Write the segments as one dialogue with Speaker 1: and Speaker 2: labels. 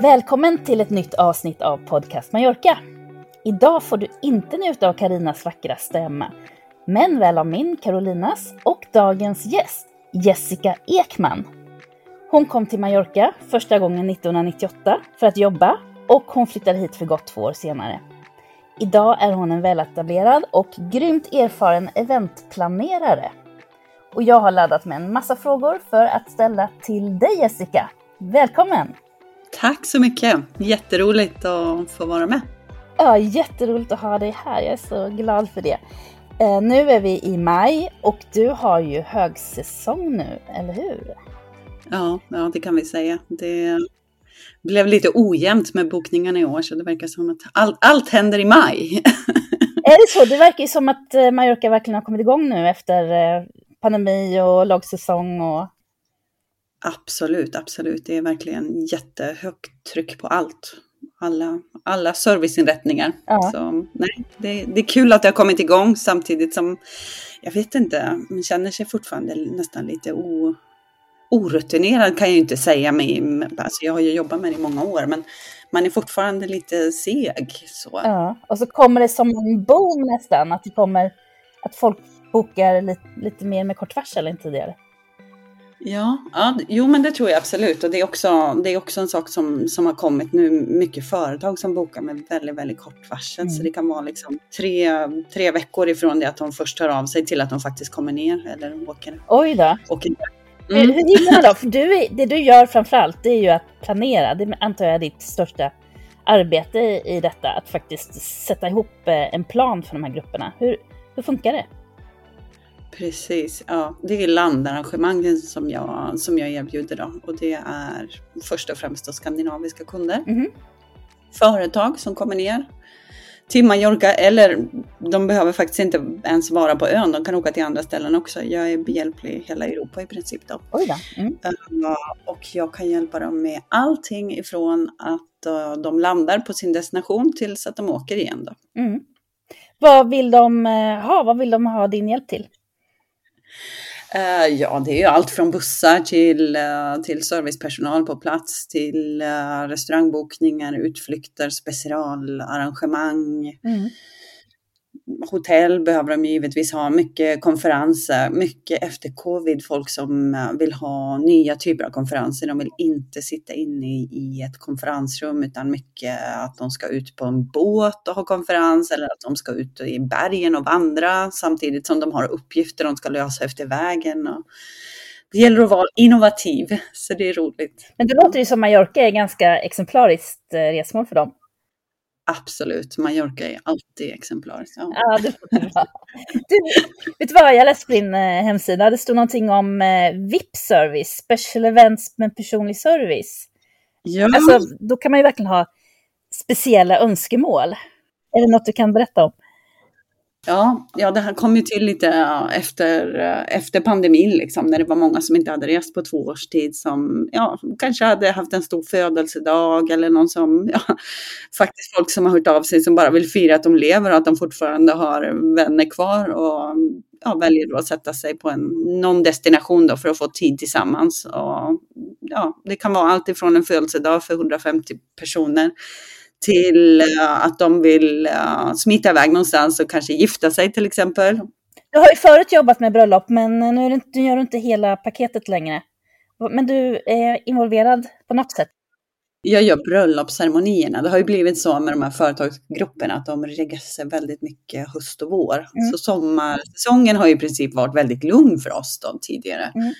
Speaker 1: Välkommen till ett nytt avsnitt av Podcast Mallorca. Idag får du inte njuta av Karinas vackra stämma, men väl av min, Carolinas, och dagens gäst, Jessica Ekman. Hon kom till Mallorca första gången 1998 för att jobba och hon flyttade hit för gott två år senare. Idag är hon en väletablerad och grymt erfaren eventplanerare. Och jag har laddat med en massa frågor för att ställa till dig Jessica. Välkommen!
Speaker 2: Tack så mycket! Jätteroligt att få vara med.
Speaker 1: Ja, jätteroligt att ha dig här. Jag är så glad för det. Eh, nu är vi i maj och du har ju högsäsong nu, eller hur?
Speaker 2: Ja, ja det kan vi säga. Det blev lite ojämnt med bokningarna i år så det verkar som att all, allt händer i maj.
Speaker 1: är det så? Det verkar ju som att eh, Mallorca verkligen har kommit igång nu efter eh, pandemi och lågsäsong och
Speaker 2: Absolut, absolut. Det är verkligen jättehögt tryck på allt. Alla, alla serviceinrättningar. Ja. Så, nej, det, det, är kul att det har kommit igång samtidigt som, jag vet inte, man känner sig fortfarande nästan lite o, orutinerad kan jag ju inte säga. Med, alltså jag har ju jobbat med det i många år, men man är fortfarande lite seg. Så.
Speaker 1: Ja, och så kommer det som en boom nästan, att det kommer att folk bokar lite, lite mer med kort varsel än tidigare.
Speaker 2: Ja, ja, jo men det tror jag absolut och det är också, det är också en sak som, som har kommit nu, mycket företag som bokar med väldigt, väldigt kort varsel. Mm. Så det kan vara liksom tre, tre veckor ifrån det att de först hör av sig till att de faktiskt kommer ner eller åker.
Speaker 1: Oj då.
Speaker 2: åker
Speaker 1: Mm. Hur, gillar då? För du, det du gör framförallt det är ju att planera. Det antar jag är ditt största arbete i detta. Att faktiskt sätta ihop eh, en plan för de här grupperna. Hur, hur funkar det?
Speaker 2: Precis, ja. Det är landarrangemangen som jag, som jag erbjuder då och det är först och främst då skandinaviska kunder. Mm. Företag som kommer ner till Mallorca eller de behöver faktiskt inte ens vara på ön, de kan åka till andra ställen också. Jag är behjälplig i hela Europa i princip då.
Speaker 1: Mm.
Speaker 2: Och jag kan hjälpa dem med allting ifrån att eh, de landar på sin destination tills att de åker igen då.
Speaker 1: Mm. Vad vill de eh, ha? Vad vill de ha din hjälp till?
Speaker 2: Uh, ja, det är ju allt från bussar till, uh, till servicepersonal på plats, till uh, restaurangbokningar, utflykter, specialarrangemang. Mm hotell behöver de givetvis ha, mycket konferenser, mycket efter covid, folk som eh, vill ha nya typer av konferenser. De vill inte sitta inne i ett konferensrum utan mycket att de ska ut på en båt och ha konferens eller att de ska ut i bergen och vandra samtidigt som de har uppgifter de ska lösa efter vägen. Och det gäller att vara innovativ, så det är roligt.
Speaker 1: Men det låter ju som Mallorca är ganska exemplariskt eh, resmål för dem.
Speaker 2: Absolut, Mallorca är alltid exemplariskt. Ja.
Speaker 1: ja, det du, vet du vad, jag läste på din eh, hemsida, det stod någonting om eh, VIP-service, special events med personlig service. Ja. Alltså, då kan man ju verkligen ha speciella önskemål. Är det något du kan berätta om?
Speaker 2: Ja, ja, det här kom ju till lite efter, eh, efter pandemin, liksom, när det var många som inte hade rest på två års tid, som ja, kanske hade haft en stor födelsedag eller någon som, ja, faktiskt folk som har hört av sig som bara vill fira att de lever och att de fortfarande har vänner kvar och ja, väljer då att sätta sig på en, någon destination då för att få tid tillsammans. Och, ja, det kan vara allt ifrån en födelsedag för 150 personer till uh, att de vill uh, smita iväg någonstans och kanske gifta sig till exempel.
Speaker 1: Du har ju förut jobbat med bröllop, men nu, är det inte, nu gör du inte hela paketet längre. Men du är involverad på något sätt?
Speaker 2: Jag gör bröllopsceremonierna. Det har ju blivit så med de här företagsgrupperna att de reggar sig väldigt mycket höst och vår. Mm. Så sommarsäsongen har ju i princip varit väldigt lugn för oss då tidigare. Mm.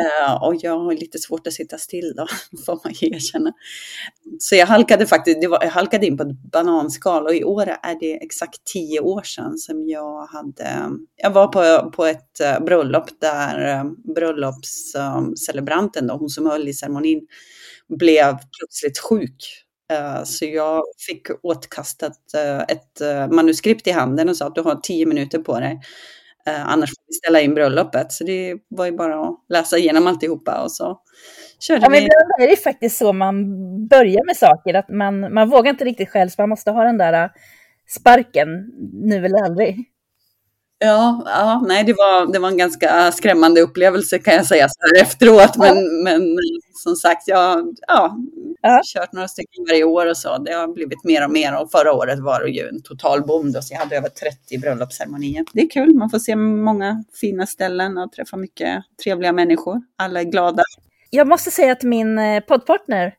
Speaker 2: Uh, och jag har lite svårt att sitta still då, får man erkänna. Så jag halkade faktiskt, det var, jag halkade in på ett bananskal och i år är det exakt tio år sedan som jag hade, jag var på, på ett uh, bröllop där eh, uh, bröllopscelebranten, um, hon som höll i ceremonin, blev plötsligt sjuk. Så jag fick åtkastat ett manuskript i handen och sa att du har tio minuter på dig Eh, annars får vi ställa in bröllopet. Så det var ju bara att läsa igenom alltihopa och så körde
Speaker 1: ja, vi. Men ibland är det faktiskt så man börjar med saker, att man, man vågar inte riktigt själv, så man måste ha den där äh, sparken nu eller aldrig.
Speaker 2: Ja, ja nej, det var, det var en ganska skrämmande upplevelse kan jag säga så här efteråt. Men, men som sagt, jag ja, ja. kört några stycken varje år och så. Det har blivit mer och mer och förra året var det ju en total boom då, så jag hade över 30 bröllopsceremonier. Det är kul, man får se många fina ställen och träffa mycket trevliga människor. Alla är glada.
Speaker 1: Jag måste säga att min eh, poddpartner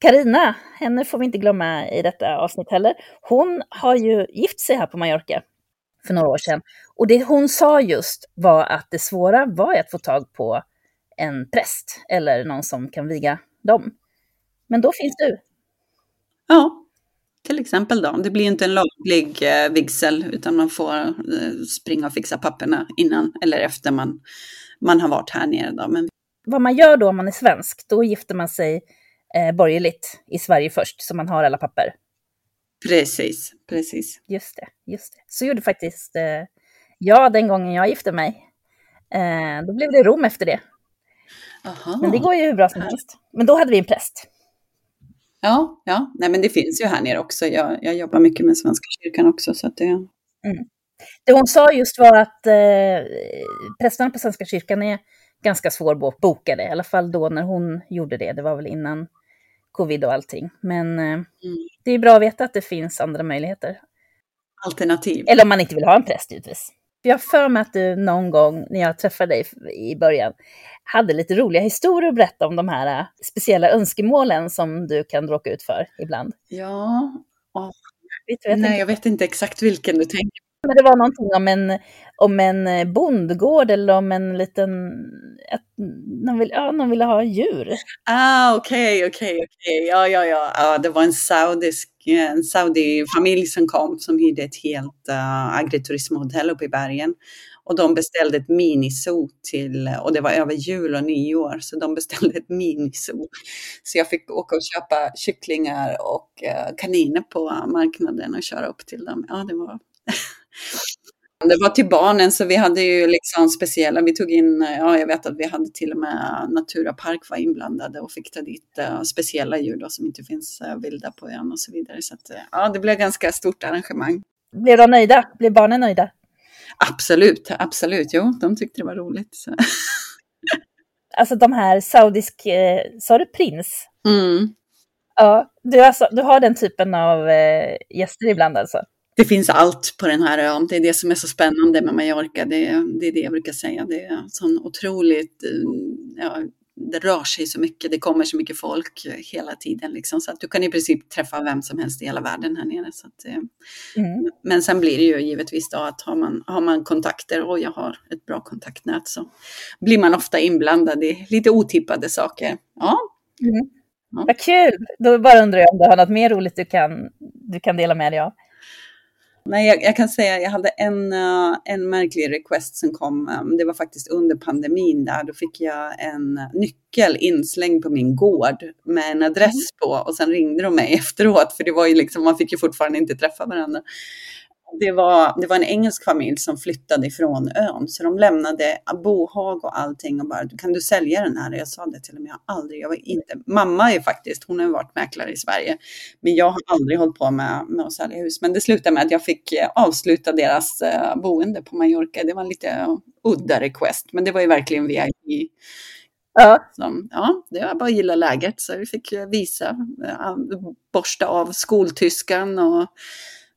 Speaker 1: Karina, henne får vi inte glömma i detta avsnitt heller. Hon har ju gift sig här på Mallorca för några år sedan. Och det hon sa just var att det svåra var att få tag på en präst eller någon som kan viga dem. Men då finns du.
Speaker 2: Ja, till exempel då. Det blir inte en laglig eh, vigsel utan man får eh, springa och fixa papperna innan eller efter man, man har varit här nere. Då. Men...
Speaker 1: Vad man gör då om man är svensk, då gifter man sig eh, borgerligt i Sverige först så man har alla papper.
Speaker 2: Precis, precis.
Speaker 1: Just det, just det. Så gjorde faktiskt eh, jag den gången jag gifte mig. Eh, då blev det Rom efter det. Aha. Men det går ju hur bra som helst. Men då hade vi en präst.
Speaker 2: Ja, ja. Nej, men det finns ju här nere också. Jag, jag jobbar mycket med Svenska kyrkan också. Så det... Mm.
Speaker 1: det hon sa just var att eh, prästerna på Svenska kyrkan är ganska svårbokade, i alla fall då när hon gjorde det. Det var väl innan covid och allting. Men eh, mm. det är bra att veta att det finns andra möjligheter.
Speaker 2: Alternativ.
Speaker 1: Eller om man inte vill ha en präst givetvis. Jag har för mig att du någon gång när jag träffade dig i början hade lite roliga historier att berätta om de här äh, speciella önskemålen som du kan råka ut för ibland.
Speaker 2: Ja, oh. jag nej jag vet inte exakt vilken du tänker
Speaker 1: men det var någonting om en, om en eh, bondgård eller om en liten... Att någon, vill, ja, någon ville ha djur.
Speaker 2: Ah, okej, okay, okej, okay, okej. Okay. Ja, ja, ja. Ah, Det var en saudisk eh, en saudi-familj som kom som hyrde ett helt uh, agriturismhotell uppe i bergen. Och de beställde ett miniso till, och det var över jul och nyår, så de beställde ett miniso. Så jag fick åka och köpa kycklingar och uh, kaniner på marknaden och köra upp till dem. Ja, det var det var till barnen så vi hade ju liksom speciella, vi tog in, ja jag vet att vi hade till och med Natura Park var inblandade och fick ta dit uh, speciella djur då, som inte finns uh, vilda på ön och så vidare. Så att, uh, ja, det blev ganska stort arrangemang.
Speaker 1: Blev de nöjda? Blev barnen nöjda?
Speaker 2: Absolut, absolut. Jo, de tyckte det var roligt. Så.
Speaker 1: alltså de här saudisk, eh, sa du prins?
Speaker 2: Mm.
Speaker 1: Ja, du, alltså, du har den typen av eh, gäster ibland alltså?
Speaker 2: Det finns allt på den här ön. Det är det som är så spännande med Mallorca. Det, det är det jag brukar säga. Det är sån otroligt, eh, ja, det rör sig så mycket, det kommer så mycket folk hela tiden. Liksom, så att du kan i princip träffa vem som helst i hela världen här nere. Så att, eh, mm. Men sen blir det ju givetvis då att har man, har man kontakter och jag har ett bra kontaktnät så blir man ofta inblandad i lite otippade saker. Ja.
Speaker 1: Mm. ja. Vad kul! Då bara undrar jag om du har något mer roligt du kan, du kan dela med dig av?
Speaker 2: Nej, jag, jag, kan säga jag hade en, uh, en märklig request som kom. Um, det var faktiskt under pandemin där. Då fick jag en nyckel inslängd på min gård med en adress mm. på och sen ringde de mig efteråt för det var ju liksom, man fick ju fortfarande inte träffa varandra det var, det var en engelsk familj som flyttade ifrån ön, så de lämnade bohag och allting och bara, kan du sälja den här? Jag sa det till dem, jag har aldrig, jag var inte, mamma är faktiskt, hon har varit mäklare i Sverige, men jag har aldrig hållit på med, med att sälja hus. Men det slutade med att jag fick eh, avsluta deras uh, boende på Mallorca. Det var en lite udda request, men det var ju verkligen VIP.
Speaker 1: Ja.
Speaker 2: Så, ja, det var bara att gilla läget, så vi fick visa, uh, borsta av skoltyskan och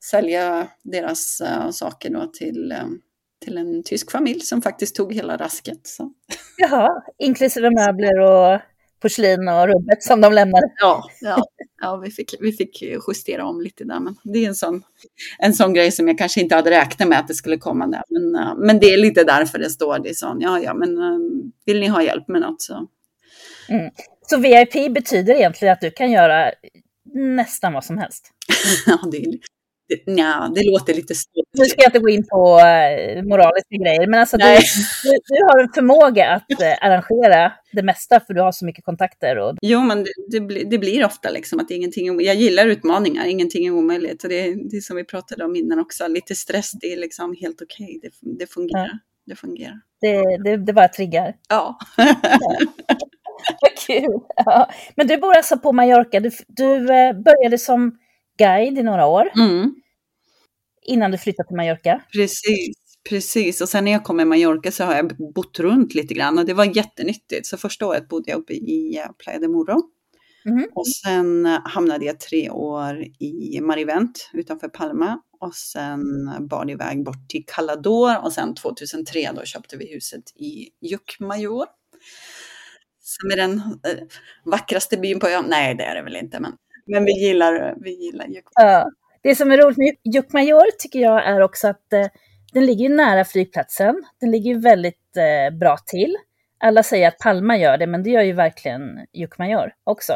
Speaker 2: sälja deras uh, saker då till, uh, till en tysk familj som faktiskt tog hela rasket. Så.
Speaker 1: Jaha, inklusive möbler och porslin och rubbet som de lämnade.
Speaker 2: Ja, ja, ja vi, fick, vi fick justera om lite där. Men det är en sån, en sån grej som jag kanske inte hade räknat med att det skulle komma där. Men, uh, men det är lite därför det står det sån. Ja, ja, men vill ni ha hjälp med något så.
Speaker 1: Mm. Så VIP betyder egentligen att du kan göra nästan vad som helst?
Speaker 2: ja, det är, Ja, det låter lite stort.
Speaker 1: Nu ska jag inte gå in på uh, moraliska grejer, men alltså du, du, du, har en förmåga att uh, arrangera det mesta för du har så mycket kontakter. Och...
Speaker 2: Jo, men det, det, blir, det blir ofta liksom att ingenting Jag gillar utmaningar, ingenting är omöjligt. Och det, det är som vi pratade om innan också, lite stress, det är liksom helt okej. Okay. Det, det fungerar. Ja. Det fungerar.
Speaker 1: Det, det, det bara triggar.
Speaker 2: Ja.
Speaker 1: Vad kul! Ja. Men du bor alltså på Mallorca. Du, du eh, började som guide i några år.
Speaker 2: Mm
Speaker 1: innan du flyttade till Mallorca.
Speaker 2: Precis, precis. Och sen när jag kom till Mallorca så har jag bott runt lite grann och det var jättenyttigt. Så första året bodde jag uppe i eh, Playa de Morro.
Speaker 1: Mm.
Speaker 2: Och sen hamnade jag tre år i Marivent utanför Palma och sen bar det iväg bort till Calador och sen 2003 då köpte vi huset i Llucmajor. Som är den äh, vackraste byn på ön. Nej, det är det väl inte, men, men vi gillar, vi gillar Llucmajor.
Speaker 1: Ja. Det som är roligt med Jukmajor tycker jag är också att eh, den ligger nära flygplatsen. Den ligger väldigt eh, bra till. Alla säger att Palma gör det, men det gör ju verkligen Jukmajor också.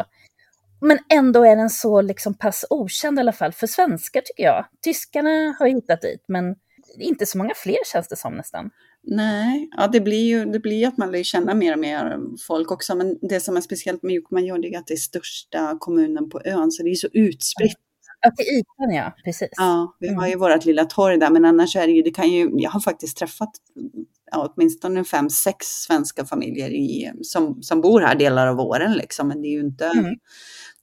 Speaker 1: Men ändå är den så liksom pass okänd i alla fall för svenskar tycker jag. Tyskarna har hittat dit, men inte så många fler känns det som nästan.
Speaker 2: Nej, ja, det blir ju det blir att man lär känna mer och mer folk också. Men det som är speciellt med Jukmajor är att det är största kommunen på ön, så det är så utspritt
Speaker 1: Ja, till ytan ja, precis.
Speaker 2: Ja, vi har ju mm. vårt lilla torg där, men annars är det ju, det kan ju, jag har faktiskt träffat ja, åtminstone fem, sex svenska familjer i, som, som bor här delar av åren liksom, men det är ju inte, mm.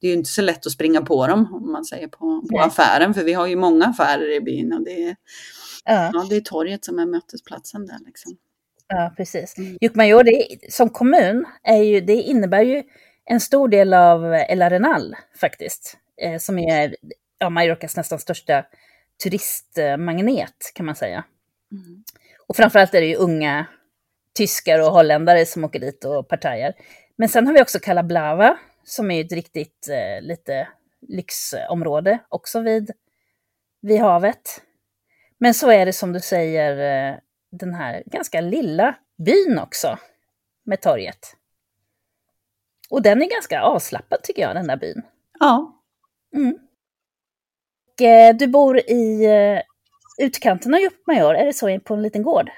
Speaker 2: det är ju inte så lätt att springa på dem om man säger på, på affären, för vi har ju många affärer i byn och det är, ja. ja det är torget som är mötesplatsen där liksom.
Speaker 1: Ja, precis. Mm. Jukmajor, som kommun, är ju, det innebär ju en stor del av El Arenal faktiskt, eh, som är ja, Mallorcas nästan största turistmagnet kan man säga. Mm. Och framförallt är det ju unga tyskar och holländare som åker dit och partajar. Men sen har vi också Calablava som är ett riktigt eh, lite lyxområde också vid, vid havet. Men så är det som du säger eh, den här ganska lilla byn också med torget. Och den är ganska avslappnad tycker jag, den där byn.
Speaker 2: Ja.
Speaker 1: Mm. Eh, du bor i eh, utkanten av Jokkmajor, är det så, på en liten gård?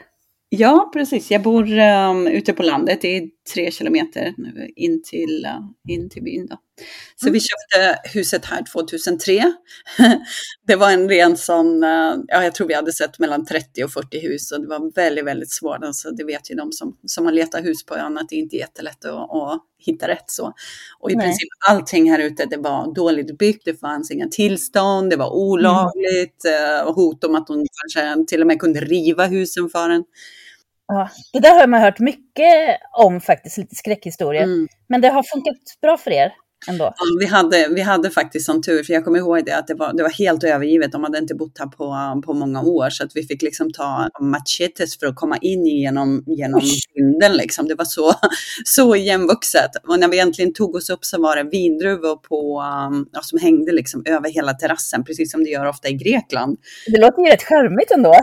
Speaker 2: Ja, precis. Jag bor um, ute på landet. Det är tre kilometer in till, uh, in till byn. Då. Så mm. vi köpte huset här 2003. det var en ren sån, uh, ja jag tror vi hade sett mellan 30 och 40 hus och det var väldigt, väldigt svårt. Alltså, det vet ju de som, som har letat hus på ön att det inte är jättelätt att, att hitta rätt så. Och i Nej. princip allting här ute, det var dåligt byggt, det fanns inga tillstånd, det var olagligt, mm. uh, hot om att de kanske till och med kunde riva husen för en.
Speaker 1: Ja, det där har man hört mycket om faktiskt, lite skräckhistorier. Mm. Men det har funkat bra för er ändå?
Speaker 2: Ja, vi, hade, vi hade faktiskt sån tur, för jag kommer ihåg det, att det var, det var helt övergivet. De hade inte bott här på, på många år, så att vi fick liksom ta machetes för att komma in genom, genom vinden. Liksom. Det var så, så igenvuxet. Och när vi äntligen tog oss upp så var det vindruvor på, um, ja, som hängde liksom över hela terrassen, precis som det gör ofta i Grekland.
Speaker 1: Det låter ju rätt charmigt ändå.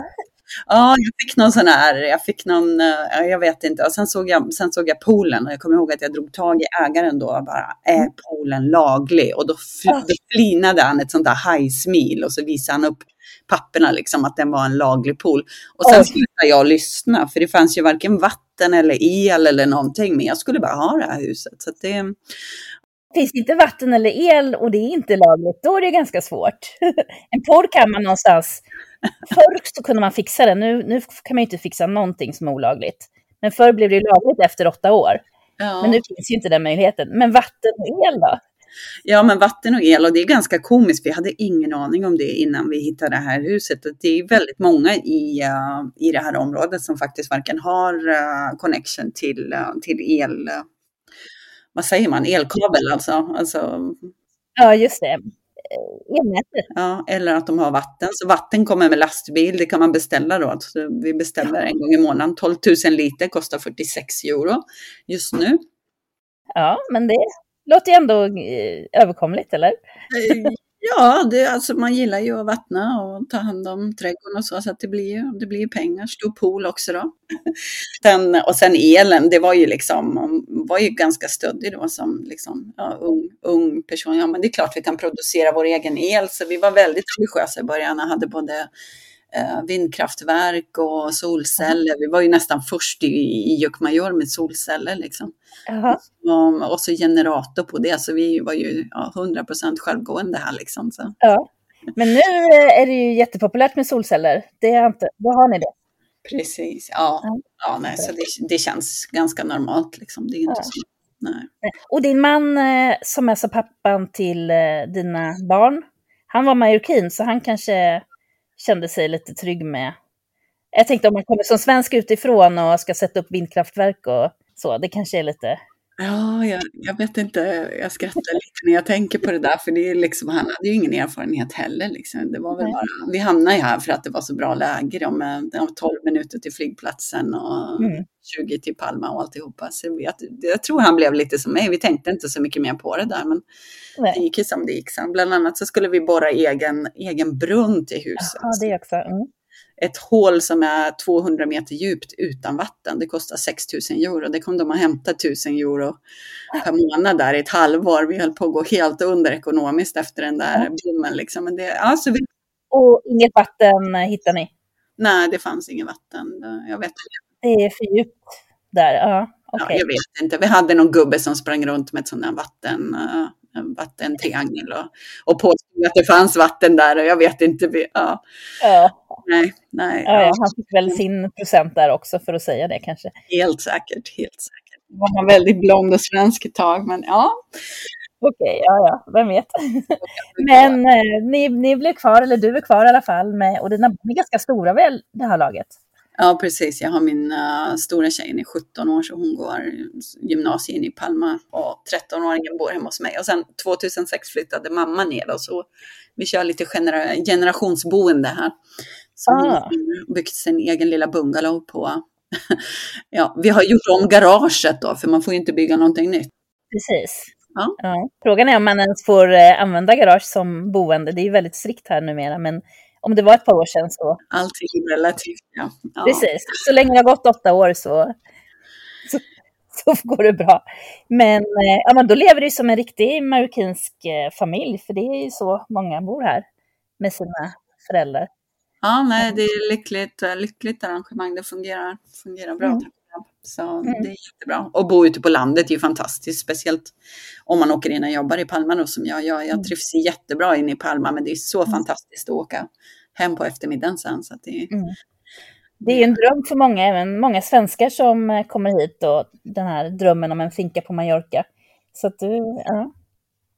Speaker 2: Ja, jag fick någon sån här, jag fick någon, eh, jag vet inte. Och sen såg jag, sen såg jag poolen och jag kommer ihåg att jag drog tag i ägaren då och bara, är mm. poolen laglig? Och då, då flinade han ett sånt där high-smil och så visade han upp papperna liksom att den var en laglig pool. Och sen slutade jag lyssna för det fanns ju varken vatten eller el eller någonting men jag skulle bara ha det här huset. Så det,
Speaker 1: Finns det inte vatten eller el och det är inte lagligt, då är det ganska svårt. en pool kan man någonstans Förr så kunde man fixa det, nu, nu kan man inte fixa någonting som är olagligt. Men förr blev det lagligt efter åtta år. Ja. Men nu finns ju inte den möjligheten. Men vatten och el då?
Speaker 2: Ja, men vatten och el och det är ganska komiskt. Vi hade ingen aning om det innan vi hittade det här huset. Det är väldigt många i, uh, i det här området som faktiskt varken har uh, connection till, uh, till el, vad säger man, elkabel alltså. alltså.
Speaker 1: Ja, just det elnätet.
Speaker 2: Ja, eller att de har vatten. Så vatten kommer med lastbil, det kan man beställa då. Så vi beställer en gång i månaden. 12 000 liter kostar 46 euro just nu.
Speaker 1: Ja, men det låter ju ändå eh, överkomligt, eller?
Speaker 2: Ja, det, alltså man gillar ju att vattna och ta hand om trädgården och så, så att det blir ju det blir pengar. Stor pool också då. Den, och sen elen, det var ju liksom, man var ju ganska stöddig då som liksom, ja, ung, ung person. Ja, men det är klart vi kan producera vår egen el, så vi var väldigt ambitiösa i början och hade både vindkraftverk och solceller. Vi var ju nästan först i, i Jokkmajor med solceller liksom.
Speaker 1: Jaha.
Speaker 2: Och, och så generator på det, så vi var ju ja, 100% självgående här liksom. Så.
Speaker 1: Ja. Men nu eh, är det ju jättepopulärt med solceller. Det är inte, då har ni det.
Speaker 2: Precis, ja.
Speaker 1: Ja.
Speaker 2: ja nej, så det, det känns ganska normalt liksom. Det är inte
Speaker 1: Ja.
Speaker 2: så, nej.
Speaker 1: Och din man eh, som är så pappan till eh, dina barn, han var majorkin så han kanske kände sig lite trygg med... Jag tänkte om man kommer som svensk utifrån och ska sätta upp vindkraftverk och så, det kanske är lite...
Speaker 2: Ja, jag, jag vet inte, jag skrattar lite när jag tänker på det där, för det är liksom, han hade ju ingen erfarenhet heller. Liksom. Det var väl bara, vi hamnade ju här för att det var så bra läge, det var 12 minuter till flygplatsen och
Speaker 1: Mm.
Speaker 2: 20 till Palma och alltihopa. Så jag, jag tror han blev lite som mig, vi tänkte inte så mycket mer på det där, men det
Speaker 1: Nej.
Speaker 2: gick ju som det gick sen. Bland annat så skulle vi borra egen, egen brunn till huset.
Speaker 1: Ja, det också. Mm.
Speaker 2: Ett hål som är 200 meter djupt utan vatten. Det kostar 6 000 euro. Det kom de att hämta 1000 euro per månad där i ett halvår. Vi höll på att gå helt under ekonomiskt efter den där brummen. Liksom. Men det, alltså vi,
Speaker 1: Och inget vatten eh, hittar ni?
Speaker 2: nej, det fanns inget vatten. Jag vet,
Speaker 1: Det är för djupt där? Ja,
Speaker 2: ja,
Speaker 1: okej.
Speaker 2: jag vet inte. Vi hade någon gubbe som sprang runt med ett sånt där vatten, uh, en vattentriangel och, och påstod att det fanns vatten där. Och jag vet inte. Vi, ja,
Speaker 1: Ja,
Speaker 2: nej, nej.
Speaker 1: ja, han fick väl sin procent där också för att säga det kanske.
Speaker 2: Helt säkert, helt säkert. Var man väldigt blond och svensk ett tag, men ja.
Speaker 1: Okej, ja, ja, vem vet. Men eh, ni, ni blev kvar, eller du är kvar i alla fall, med, och dina barn är ganska stora väl det här laget?
Speaker 2: Ja, precis. Jag har min uh, stora tjej, hon är 17 år, så hon går gymnasiet i Palma och 13-åringen bor hemma hos mig. Och sen 2006 flyttade mamma ner och så vi kör lite genera- generationsboende här. Så
Speaker 1: Ah.
Speaker 2: har byggt sin egen lilla bungalow på, ja, vi har gjort om garaget då, för man får ju inte bygga någonting nytt.
Speaker 1: Precis.
Speaker 2: Ja.
Speaker 1: Frågan är om man ens får eh, använda garage som boende. Det är ju väldigt strikt här numera, men om det var ett par år sedan så...
Speaker 2: Allting är relativt. Ja. Ja.
Speaker 1: Precis. Så länge det har gått åtta år så, så, så går det bra. Men, eh, ja, men då lever du som en riktig marockinsk eh, familj, för det är ju så många bor här med sina föräldrar.
Speaker 2: Ja, nej, det är lyckligt, eh, lyckligt arrangemang. Det fungerar, fungerar bra.
Speaker 1: Mm.
Speaker 2: Så det är jättebra. Och bo ute på landet är ju fantastiskt, speciellt om man åker in och jobbar i Palma då, som jag gör. Jag
Speaker 1: Mm.
Speaker 2: trivs jättebra inne i Palma, men det är så fantastiskt att åka hem på eftermiddagen sen. Så det är,
Speaker 1: Mm. Det är en dröm för många, även många svenskar som eh, kommer hit och den här drömmen om en finka på Mallorca. Så att du, ja,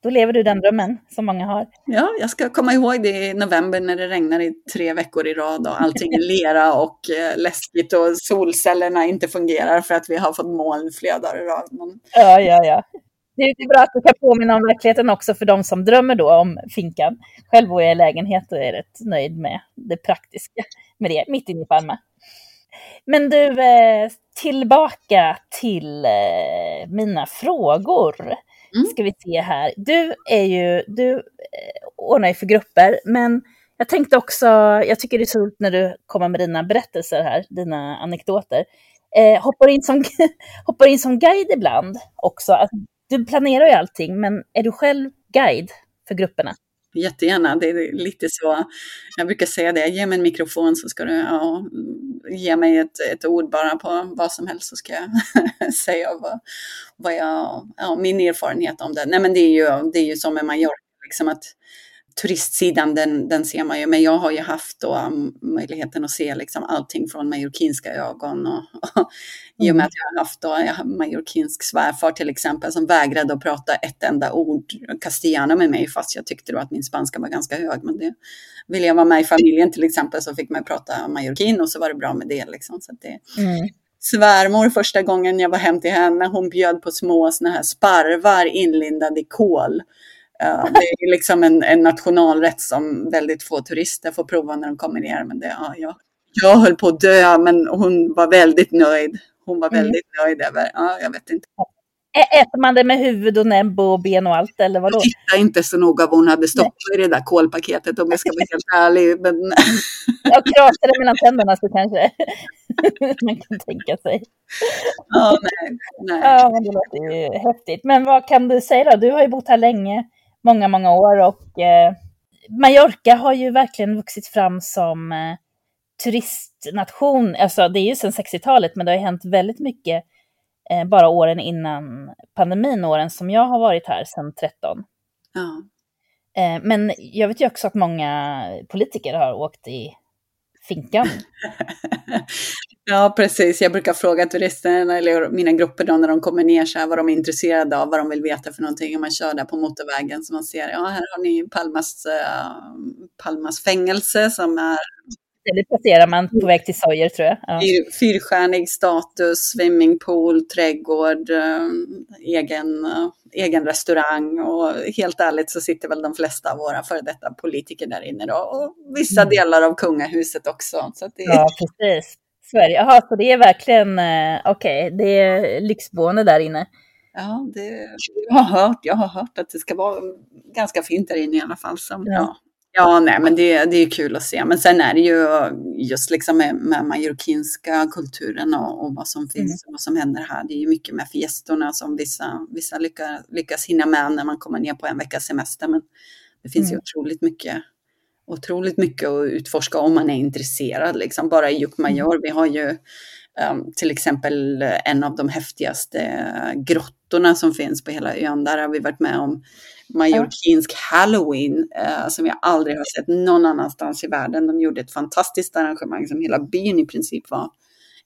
Speaker 1: då lever du den drömmen som många har.
Speaker 2: Ja, jag ska komma ihåg det i november när det regnar i tre veckor i rad och allting är lera och eh, läskigt och solcellerna inte fungerar för att vi har fått moln flera dagar i rad. Men
Speaker 1: Ja, ja, ja. Det är bra att du kan påminna om verkligheten också för de som drömmer då om finkan. Själv bor jag i lägenhet och är rätt nöjd med det praktiska med det, mitt inne i Palma. Men du, eh, tillbaka till eh, mina frågor.
Speaker 2: Mm.
Speaker 1: Ska vi se här. Du är ju, du eh, ordnar ju för grupper, men jag tänkte också, jag tycker det är så roligt när du kommer med dina berättelser här, dina anekdoter. Eh, hoppar, in som, hoppar in som guide ibland också. Alltså, du planerar ju allting, men är du själv guide för grupperna?
Speaker 2: Jättegärna, det är lite så. Jag brukar säga det, ge mig en mikrofon så ska du ja, ge mig ett, ett ord bara på vad som helst så ska jag säga vad, vad jag, ja, min erfarenhet om det. Nej men det är ju, det är ju som med Mallorca, liksom att turistsidan den, den ser man ju, men jag har ju haft då um, möjligheten att se liksom allting från mallorquinska ögon och, och i och med att jag har haft då, jag har mallorquinsk svärfar till exempel som vägrade att prata ett enda ord castellano med mig fast jag tyckte då att min spanska var ganska hög. Men det ville jag vara med i familjen till exempel så fick man prata mallorquin och så var det bra med det liksom. Så det,
Speaker 1: Mm.
Speaker 2: svärmor första gången jag var hem till henne, hon bjöd på små såna här sparvar inlindade i kål. Uh, det är liksom en, en nationalrätt som väldigt få turister får prova när de kommer ner. Men det, ja, jag, jag höll på att dö, men hon var väldigt nöjd. Hon var
Speaker 1: Mm.
Speaker 2: väldigt nöjd över, ja, jag vet inte.
Speaker 1: Äter man det med huvud och näbb och ben och allt eller vadå?
Speaker 2: Jag tittade inte så noga vad hon hade stoppat i det där kolpaketet om jag ska vara helt ärlig. Men...
Speaker 1: Jag krasade mellan tänderna så kanske man kan tänka sig.
Speaker 2: Ja, nej, nej.
Speaker 1: Ja, men det låter ju häftigt. Men vad kan du säga då? Du har ju bott här länge, många, många år och eh, Mallorca har ju verkligen vuxit fram som eh, turistnation. Alltså det är ju sedan 60-talet, men det har ju hänt väldigt mycket eh, bara åren innan pandemin, åren som jag har varit här sedan 13.
Speaker 2: Ja.
Speaker 1: Eh, men jag vet ju också att många politiker har åkt i finkan.
Speaker 2: Ja, precis. Jag brukar fråga turisterna eller mina grupper då när de kommer ner så här vad de är intresserade av, vad de vill veta för någonting. Om man kör där på motorvägen så man ser, ja här har ni Palmas, uh, Palmas fängelse som är
Speaker 1: det passerar man på väg till Sojer tror jag. Ja.
Speaker 2: Fyr, fyrstjärnig status, swimmingpool, trädgård, äh, egen, äh, egen restaurang och helt ärligt så sitter väl de flesta av våra före detta politiker där inne då och vissa mm. delar av kungahuset också. Så det...
Speaker 1: Ja, precis. Sverige, jaha, så det är verkligen, äh, okej, okay, det är lyxboende där inne.
Speaker 2: Ja, det, jag, har hört, jag har hört att det ska vara ganska fint där inne i alla fall. Så, ja. ja. Ja, nej, men det, det är kul att se. Men sen är det ju just liksom med, med mallorquinska kulturen och, och, vad som finns mm. och vad som händer här. Det är ju mycket med fiestorna som vissa, vissa lyckas, lyckas hinna med när man kommer ner på en veckas semester. Men det finns mm. ju otroligt mycket, otroligt mycket att utforska om man är intresserad. Liksom. Bara i Yucmayor, mm. vi har ju um, till exempel en av de häftigaste grottorna som finns på hela ön. Där har vi varit med om mallorquinsk halloween eh, som jag aldrig har sett någon annanstans i världen. De gjorde ett fantastiskt arrangemang som hela byn i princip var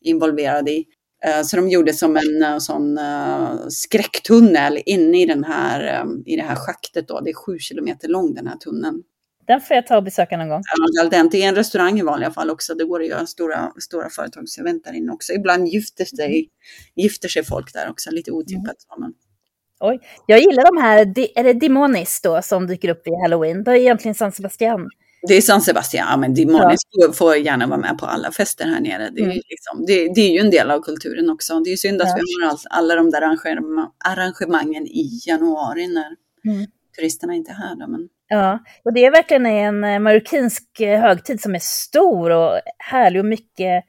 Speaker 2: involverad i. Eh, så de gjorde som en uh, sån uh, skräcktunnel inne i, den här, um, i det här schaktet. Då. Det är sju kilometer lång den här tunneln.
Speaker 1: Den får jag ta och besöka någon gång.
Speaker 2: Ja, det är en restaurang i vanliga fall också. Det går att göra stora, stora företagsevent där inne också. Ibland gifter sig, gifter sig folk där också, lite otippat. Mm.
Speaker 1: Oj, jag gillar de här, är det Dimonis då som dyker upp i Halloween? Det är egentligen San Sebastian.
Speaker 2: Det är San Sebastian, ja, men Dimonis ja. får gärna vara med på alla fester här nere. Det är, mm. liksom, det, det, är ju en del av kulturen också. Det är synd att ja. vi har all, alla de där arrangemangen i januari när mm. turisterna inte är här. Då, men...
Speaker 1: Ja, och det är verkligen en eh, marockinsk eh, högtid som är stor och härlig och mycket,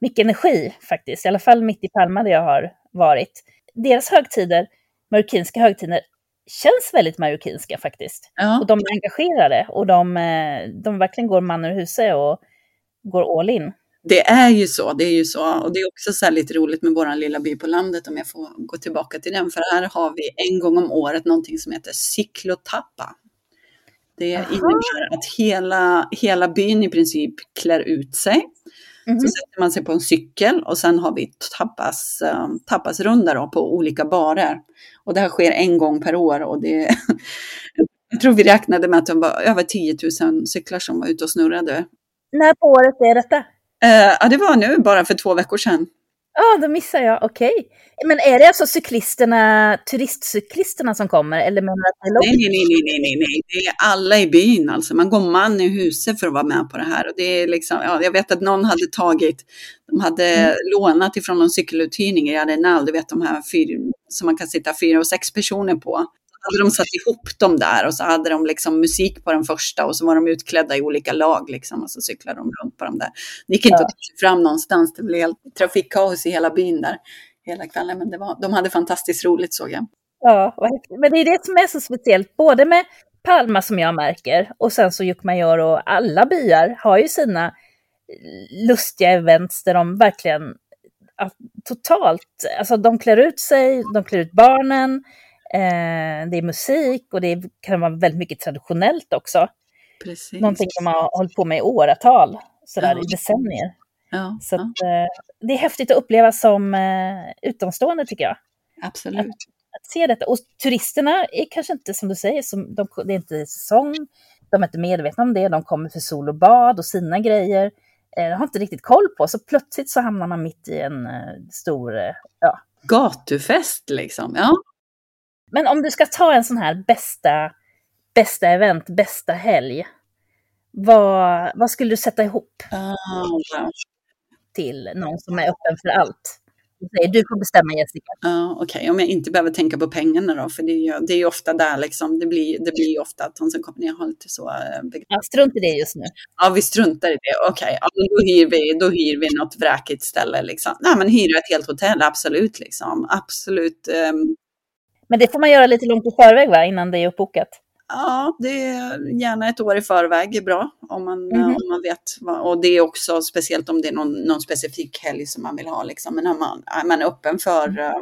Speaker 1: mycket energi faktiskt. I alla fall mitt i Palma där jag har varit. Deras högtider marockinska högtider känns väldigt marockinska faktiskt. Ja. Och de är engagerade och de, eh, de verkligen går man ur huset och går all in.
Speaker 2: Det är ju så, det är ju så. Och det är också så lite roligt med vår lilla by på landet om jag får gå tillbaka till den. För här har vi en gång om året någonting som heter cyklotappa. Det Aha. innebär att hela, hela byn i princip klär ut sig. Mm. Så sätter man sig på en cykel och sen har vi tapas, um, tapasrunda på olika barer. Och det här sker en gång per år och det jag tror vi räknade med att det var över 10 000 cyklar som var ute och snurrade.
Speaker 1: När på året är detta?
Speaker 2: Uh, ja, det var nu bara för två veckor sedan.
Speaker 1: Ja, ah, då missar jag. Okej. Okay. Men är det alltså cyklisterna, turistcyklisterna som kommer? Eller menar att det är
Speaker 2: nej, nej, nej, nej, nej, nej, det är alla i byn alltså. Man går man i huset för att vara med på det här. Och det är liksom, ja, jag vet att någon hade tagit, de hade mm. lånat ifrån någon cykeluthyrning i Arenal, du vet de här fyr, som man kan sitta fyra och sex personer på hade de satt ihop dem där och så hade de liksom musik på den första och så var de utklädda i olika lag liksom och så cyklade de runt på dem där. Det gick inte ja. att ta sig fram någonstans, det blev helt trafikkaos i hela byn där hela kvällen. Men det var, de hade fantastiskt roligt såg jag.
Speaker 1: Ja, men det är det som är så speciellt, både med Palma som jag märker och sen så Yucmayor och alla byar har ju sina lustiga events där de verkligen totalt, alltså de klär ut sig, de klär ut barnen, Eh, det är musik och det kan vara väldigt mycket traditionellt också. Precis. Någonting som man har hållit på med i åratal, sådär ja. i decennier. Ja, så att, eh, det är häftigt att uppleva som eh, utomstående tycker jag.
Speaker 2: Absolut.
Speaker 1: Att, att, se detta. Och turisterna är kanske inte som du säger, som de, det är inte säsong, de är inte medvetna om det, de kommer för sol och bad och sina grejer. De har inte riktigt koll på, så plötsligt så hamnar man mitt i en stor, ja.
Speaker 2: Gatufest liksom, ja.
Speaker 1: Men om du ska ta en sån här bästa, bästa event, bästa helg. Vad, vad skulle du sätta ihop?
Speaker 2: Uh,
Speaker 1: till någon som är öppen för allt? du får bestämma Jessica.
Speaker 2: Ja, Okej, okay. om jag inte behöver tänka på pengarna då, för det är ju, det är ju ofta där liksom, det blir, det blir ju ofta att hon som kommer ner har lite så.
Speaker 1: Eh, ja, strunt i det just nu.
Speaker 2: Ja, vi struntar i det. Okej, okay. ja, då, hyr vi, då hyr vi något vräkigt ställe liksom. Nej, men hyra ett helt hotell, absolut liksom. Absolut. Um...
Speaker 1: Men det får man göra lite långt i förväg va, innan det är uppbokat?
Speaker 2: Ja, det är gärna ett år i förväg är bra om man, mm. om man vet. Vad, och det är också speciellt om det är någon, någon specifik helg som man vill ha. Liksom. Men om man, är man öppen för, mm. Eh,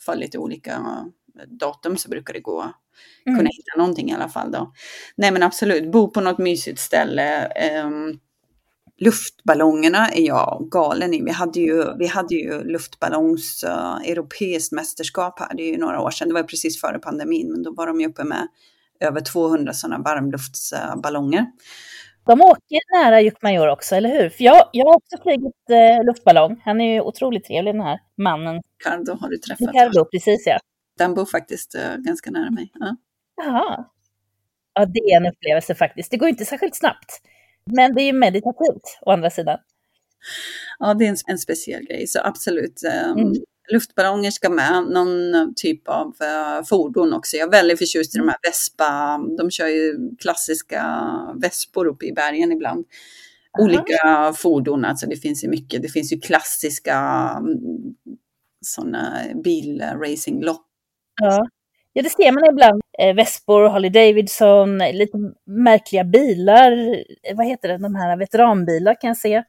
Speaker 2: för lite olika datum så brukar det gå mm. kunna hitta någonting i alla fall. Då. Nej men absolut, bo på något mysigt ställe. Um, luftballongerna är jag galen i. Vi hade ju, vi hade ju luftballongs uh, europeiskt mästerskap här, det är ju några år sedan. Det var precis före pandemin, men då var de ju uppe med över 200 sådana varmluftsballonger.
Speaker 1: De åker nära Jukmajor också, eller hur? För jag, jag har också flugit eh, luftballong. Han är ju otroligt trevlig den här mannen.
Speaker 2: Ricardo har du träffat.
Speaker 1: Ricardo, precis ja.
Speaker 2: Den bor faktiskt eh, ganska nära mig. Ja.
Speaker 1: Jaha. Ja, det är en upplevelse faktiskt. Det går inte särskilt snabbt. Men det är ju meditativt å andra sidan.
Speaker 2: Ja, det är en, en speciell grej, så absolut. Um, mm luftballonger ska med, någon typ av uh, fordon också. Jag är väldigt förtjust i de här Vespa, de kör ju klassiska Vespor uppe i bergen ibland. Olika fordon, alltså det finns ju mycket. Det finns ju klassiska um, sådana bilracinglopp.
Speaker 1: Ja. Ja, det ser man ibland. Eh, Vespor, Harley Davidson, lite märkliga bilar. Vad heter det, de här veteranbilar kan jag se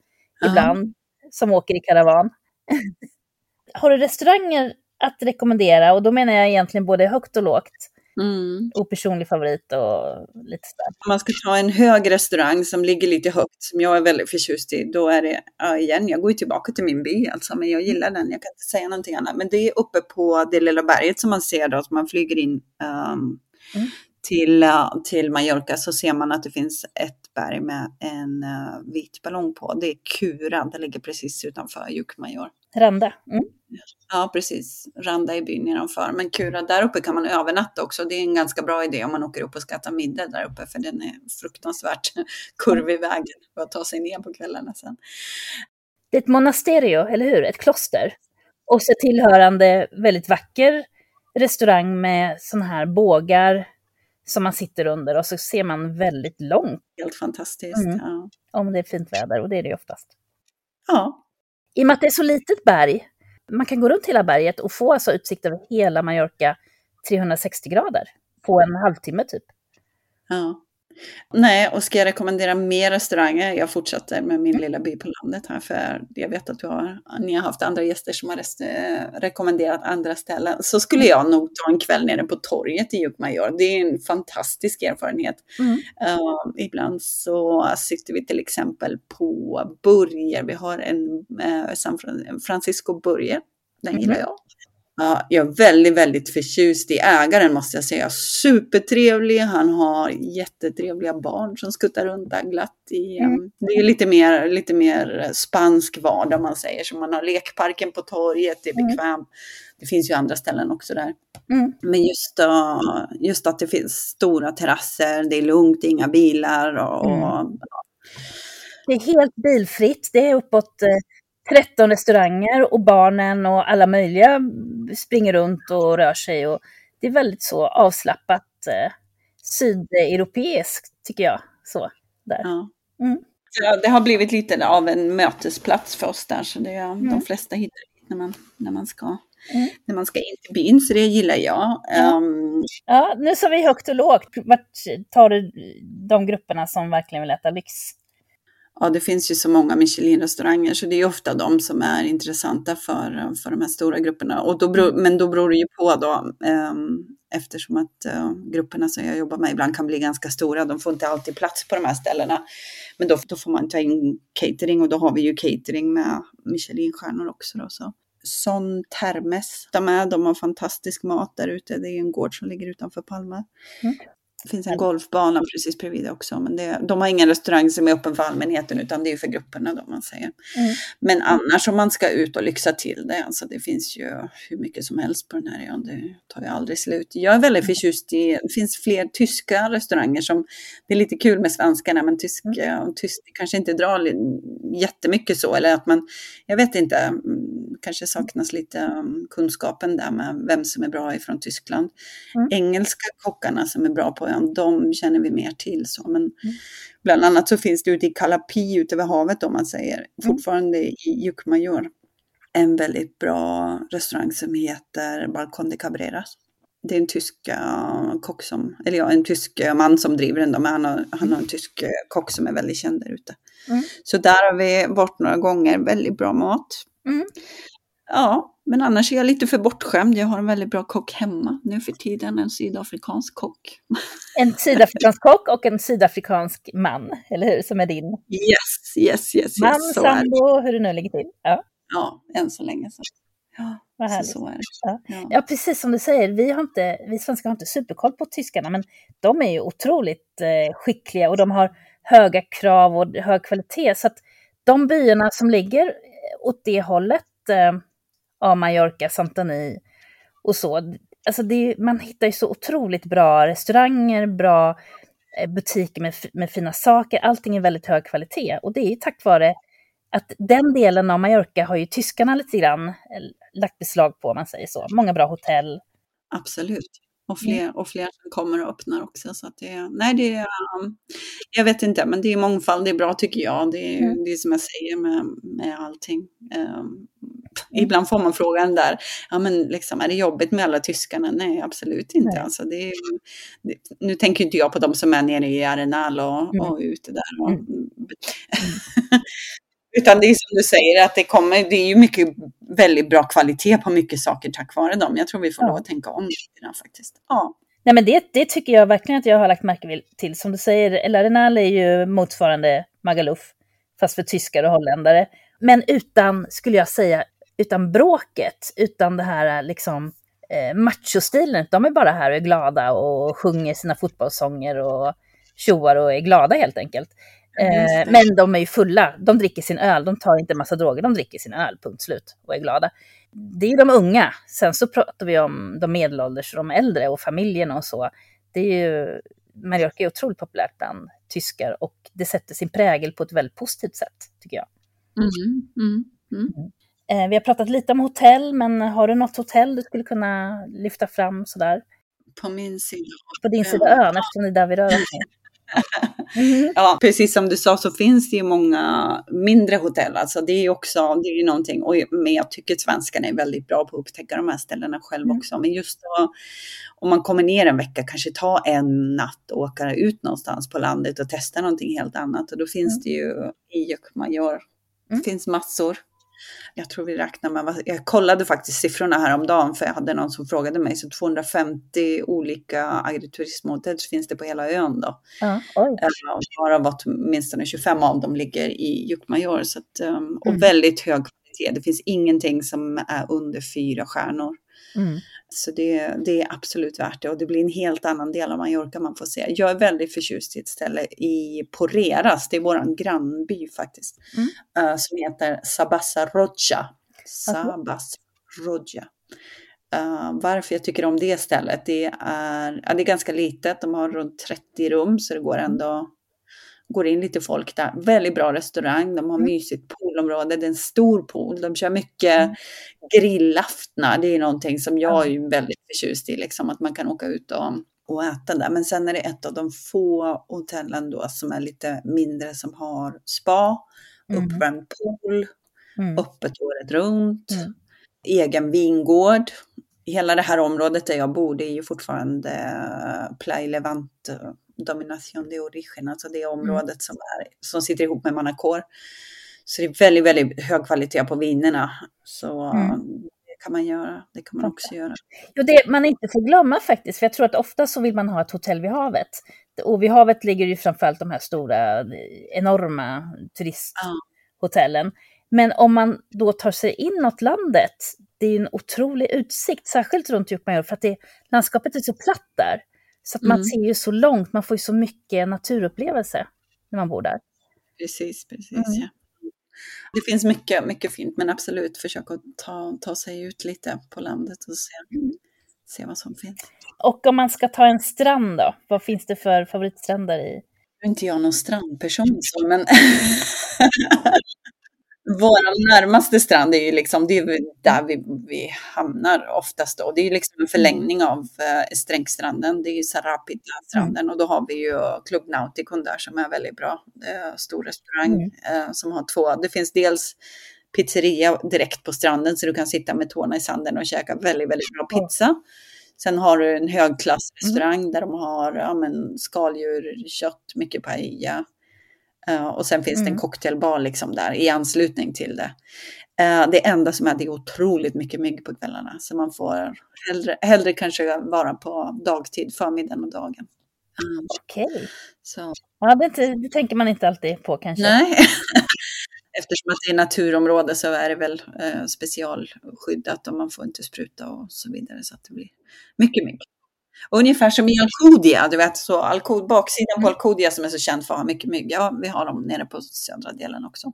Speaker 1: ibland, Aha. som åker i karavan. har du restauranger att rekommendera? Och då menar jag egentligen både högt och lågt. Mm. Och personlig favorit och lite sådär.
Speaker 2: Om man ska ta en hög restaurang som ligger lite högt, som jag är väldigt förtjust i, då är det, ja, igen, jag går ju tillbaka till min by alltså, men jag gillar den, jag kan inte säga någonting annat. Men det är uppe på det lilla berget som man ser då, att man flyger in um, mm. till, uh, till Mallorca, så ser man att det finns ett berg med en uh, vit ballong på. Det är Kura, det ligger precis utanför Jukmajor.
Speaker 1: Randa. Mm.
Speaker 2: Ja, precis. Randa i byn nedanför. Men Kura, där uppe kan man övernatta också. Det är en ganska bra idé om man åker upp och ska äta middag där uppe, för den är fruktansvärt kurvig vägen för att ta sig ner på kvällarna sen.
Speaker 1: Det är ett monasterio, eller hur? Ett kloster. Och så tillhörande väldigt vacker restaurang med sådana här bågar som man sitter under och så ser man väldigt långt.
Speaker 2: Helt fantastiskt. Mm. Ja.
Speaker 1: Om det är fint väder och det är det oftast.
Speaker 2: Ja,
Speaker 1: i och med att det är så litet berg, man kan gå runt hela berget och få alltså utsikt över hela Mallorca 360 grader på en halvtimme typ.
Speaker 2: Ja. Nej, och ska jag rekommendera mer restauranger? Jag fortsätter med min lilla by på landet här, för jag vet att du har, ni har haft andra gäster som har rest, rekommenderat andra ställen. Så skulle jag nog ta en kväll nere på torget i Jukmajor. Det är en fantastisk erfarenhet. Mm. Uh, ibland så sitter vi till exempel på Burger. Vi har en uh, San Francisco Burger. Den mm. gillar jag. Ja, jag är väldigt, väldigt förtjust i ägaren måste jag säga. Supertrevlig, han har jättetrevliga barn som skuttar runt där glatt. I, mm. um, det är lite mer, lite mer spansk vardag man säger, så man har lekparken på torget, det är bekvämt. Mm. Det finns ju andra ställen också där. Mm. Men just, uh, just att det finns stora terrasser, det är lugnt, inga bilar och, och ja.
Speaker 1: Det är helt bilfritt, det är uppåt eh, 13 restauranger och barnen och alla möjliga springer runt och rör sig. Och det är väldigt så avslappnat eh, sydeuropeiskt tycker jag. Så, där. Ja.
Speaker 2: Mm. Ja, det har blivit lite av en mötesplats för oss där, så det är, mm. de flesta hittar dit när man, när man ska Mm. när man ska in till byn, så det gillar jag.
Speaker 1: Ja. Um, ja, nu sa vi högt och lågt. Vart tar du de grupperna som verkligen vill äta lyx?
Speaker 2: Ja, det finns ju så många Michelin-restauranger så det är ofta de som är intressanta för, för de här stora grupperna. Och då beror, men då beror det ju på då, eh, eftersom att eh, grupperna som jag jobbar med ibland kan bli ganska stora. De får inte alltid plats på de här ställena. Men då, då får man ta in catering och då har vi ju catering med Michelin-stjärnor också. Då, så. Son Termes, de, är, de har fantastisk mat där ute. Det är en gård som ligger utanför Palma. Mm. Det finns en golfbana precis bredvid också, men det, de har ingen restaurang som är öppen för allmänheten utan det är för grupperna då man säger. Mm. Men annars om man ska ut och lyxa till det, alltså det finns ju hur mycket som helst på den här ön, det tar ju aldrig slut. Jag är väldigt förtjust i, det finns fler tyska restauranger som, det är lite kul med svenskarna, men tysk, mm. tysk kanske inte drar jättemycket så, eller att man, jag vet inte, mm, kanske saknas lite kunskapen där med vem som är bra ifrån Tyskland. Mm. Engelska kockarna som är bra på ön, de känner vi mer till. Så. Men mm. Bland annat så finns det ute i Calapi, ute vid havet om man säger, mm. fortfarande i Yucmayor, en väldigt bra restaurang som heter Balcon de Cabreras. Det är en tysk uh, kock som, eller ja, en tysk uh, man som driver den, då, men han har, han har en tysk uh, kock som är väldigt känd där ute. Mm. Så där har vi varit några gånger, väldigt bra mat. Ja, men annars är jag lite för bortskämd. Jag har en väldigt bra kock hemma nu för tiden, en sydafrikansk kock.
Speaker 1: En sydafrikansk kock och en sydafrikansk man, eller hur? Som är din?
Speaker 2: Yes, yes, yes.
Speaker 1: Man, yes, sambo, hur det nu ligger till. Ja,
Speaker 2: ja än så länge så. Ja,
Speaker 1: Vad härligt. Så, så är det. Ja. Ja. ja. precis som du säger, vi, har inte, vi svenskar har inte superkoll på tyskarna, men de är ju otroligt eh, skickliga och de har höga krav och hög kvalitet. Så att de byarna som ligger åt det hållet, eh, av Mallorca, Santani och så. Alltså det, man hittar ju så otroligt bra restauranger, bra eh, butiker med, med fina saker. Allting är väldigt hög kvalitet och det är ju tack vare att den delen av Mallorca har ju tyskarna lite grann eh, lagt beslag på, om man säger så. Många bra hotell.
Speaker 2: Absolut. Och fler, mm. och fler som kommer och öppnar också. Så att det, nej, det är, um, jag vet inte, men det är mångfald, det är bra tycker jag. Det är, mm. det är som jag säger med, med allting. Um, ibland får man frågan där, ja men liksom, är det jobbigt med alla tyskarna? Nej, absolut inte. Nej. Alltså, det är, det, nu tänker inte jag på de som är nere i Arenal och, mm. och ute där. Och, mm. Utan det är som du säger, att det, kommer, det är ju mycket, väldigt bra kvalitet på mycket saker tack vare dem. Jag tror vi får ja. lov att tänka om lite faktiskt. Ja.
Speaker 1: Nej, men det, det tycker jag verkligen att jag har lagt märke till. Som du säger, El Arenal är ju motsvarande Magaluf, fast för tyskar och holländare. Men utan, skulle jag säga, utan bråket, utan det här liksom eh, machostilen. De är bara här och är glada och sjunger sina fotbollssånger och tjoar och är glada helt enkelt. Eh, men de är ju fulla, de dricker sin öl, de tar inte massa droger, de dricker sin öl, punkt slut, och är glada. Det är de unga. Sen så pratar vi om de medelålders och de äldre och familjerna och så. Det är ju, Mallorca är otroligt populärt bland tyskar och det sätter sin prägel på ett väldigt positivt sätt, tycker jag. Mm, mm, mm. mm. Eh, vi har pratat lite om hotell, men har du något hotell du skulle kunna lyfta fram sådär?
Speaker 2: På min sida?
Speaker 1: På din sida ön, eftersom det är där vi rör oss.
Speaker 2: Mm. Ja, precis som du sa så finns det ju många mindre hotell. Alltså det är också, det är ju någonting, och, men jag tycker att svenskarna är väldigt bra på att upptäcka de här ställena själv mm. också. Men just då, om man kommer ner en vecka, kanske ta en natt och åka ut någonstans på landet och testa någonting helt annat. Och då finns mm. det ju i Jökmajor, det mm. finns massor jag tror vi räknar med, jag kollade faktiskt siffrorna häromdagen för jag hade någon som frågade mig, så 250 olika agriturismhotell finns det på hela ön då. Ja, oj. Varav åtminstone 25 av dem ligger i Jukkmajor. Så att, ehm, och mm. väldigt hög kvalitet. Det finns ingenting som är under fyra stjärnor. Mm. Så det, det, är absolut värt det och det blir en helt annan del av Mallorca man får se. Jag är väldigt förtjust i ett ställe i Porreras, det är våran grannby faktiskt, mm. uh, som heter Sabasa Roja. Sabas Roja. Uh, varför jag tycker om det stället, det är, ja, det är ganska litet, de har runt 30 rum så det går mm. ändå går in lite folk där. Väldigt bra restaurang, de har mm. mysigt poolområde, det är en stor pool. De kör mycket mm. grillaftnar, det är någonting som jag är väldigt förtjust i, liksom, att man kan åka ut och, och äta där. Men sen är det ett av de få hotellen då som är lite mindre som har spa, mm. uppvärmd pool, mm. öppet året runt, mm. egen vingård. Hela det här området där jag bor, det är ju fortfarande Play Levant Domination de Origen, alltså det mm. området som, är, som sitter ihop med Manacor. Så det är väldigt, väldigt hög kvalitet på vinerna. Så mm. det kan man göra. Det kan man också göra.
Speaker 1: Jo, det man inte får glömma faktiskt, för jag tror att ofta så vill man ha ett hotell vid havet. Och vid havet ligger ju framförallt de här stora, enorma turisthotellen. Ja. Men om man då tar sig inåt landet, det är en otrolig utsikt, särskilt runt Djupmajor, för att det, landskapet är så platt där. Så att man
Speaker 2: Mm.
Speaker 1: ser ju så långt, man får ju så mycket naturupplevelse när man bor där.
Speaker 2: Precis, precis.
Speaker 1: Mm.
Speaker 2: Ja. Det finns mycket, mycket fint, men absolut försök att ta, ta sig ut lite på landet och se, se vad som finns.
Speaker 1: Och om man ska ta en strand då, vad finns det för favoritstränder i?
Speaker 2: Nu är inte jag någon strandperson, men vår närmaste strand är ju liksom, det är där vi, vi hamnar oftast då. Det är ju liksom en förlängning av eh, Strängstranden, det är ju Sarapita-stranden och då har vi ju Club Nauticon där som är väldigt bra. En stor restaurang
Speaker 1: Mm.
Speaker 2: eh, som har två, det finns dels pizzeria direkt på stranden så du kan sitta med tårna i sanden och käka väldigt, väldigt bra pizza. Sen har du en högklassrestaurang där de har ja, men, skaldjur, kött, mycket paella. Eh, och sen finns det en
Speaker 1: Mm.
Speaker 2: cocktailbar liksom där i anslutning till det. Eh, det enda som är det är otroligt mycket mygg på kvällarna. Så man får hellre, hellre kanske vara på dagtid, förmiddagen och dagen. Eh,
Speaker 1: Okej.
Speaker 2: så,
Speaker 1: Ja, det, det tänker man inte alltid på kanske.
Speaker 2: nej. Eftersom att det är naturområde så är det väl eh, specialskyddat och man får inte spruta och så vidare. Så att det blir mycket mygg. Ungefär som i Alcudia, du vet, så Alcud, baksidan på Alcudia som är så känd för att ha mycket mygg. Ja, vi har dem nere på södra delen också.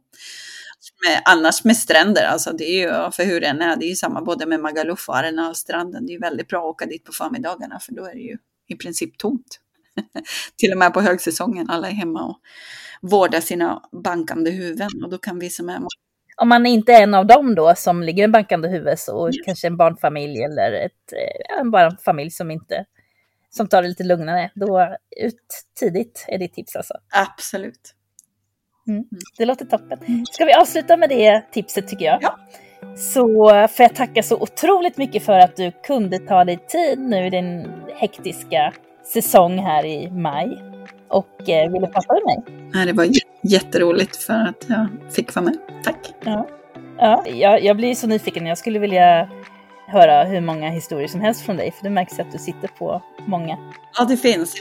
Speaker 2: Med, annars med stränder, alltså det är ju, för hur den är, det är ju samma både med Magaluf och Arenalstranden. Det är ju väldigt bra att åka dit på förmiddagarna för då är det ju i princip tomt. Till och med på högsäsongen, alla är hemma och vårdar sina bankande huvuden och då kan vi som är
Speaker 1: Om man inte är en av dem då som ligger i en bankande huvud så kanske en barnfamilj eller ett, eh, en bara en familj som inte som tar det lite lugnare, då ut tidigt är ditt tips alltså.
Speaker 2: absolut.
Speaker 1: Det låter toppen. Ska vi avsluta med det tipset tycker jag?
Speaker 2: Ja.
Speaker 1: Så får jag tacka så otroligt mycket för att du kunde ta dig tid nu i din hektiska säsong här i maj och eh, ville prata med mig.
Speaker 2: Nej, Det var jätteroligt för att jag fick vara med. Tack.
Speaker 1: Ja, ja jag, jag blir så nyfiken. Jag skulle vilja höra hur många historier som helst från dig, för det märks att du sitter på många.
Speaker 2: Ja, det finns.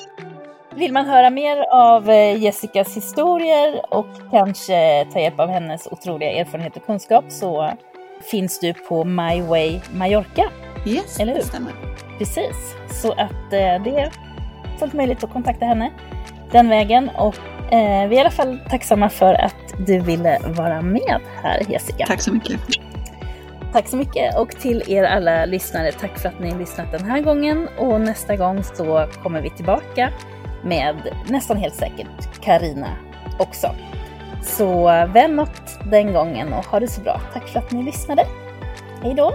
Speaker 1: Vill man höra mer av eh, Jessicas historier och kanske ta hjälp av hennes otroliga erfarenhet och kunskap så finns du på My Way Mallorca.
Speaker 2: Yes,
Speaker 1: Eller hur?
Speaker 2: det stämmer.
Speaker 1: Precis, så att eh, det är fullt möjligt att kontakta henne den vägen. Och eh, vi är i alla fall tacksamma för att du ville vara med här Jessica.
Speaker 2: Tack så mycket.
Speaker 1: Tack så mycket och till er alla lyssnare, tack för att ni har lyssnat den här gången och nästa gång så kommer vi tillbaka med nästan helt säkert Karina också. Så väl mött den gången och ha det så bra. Tack för att ni lyssnade. Hej då!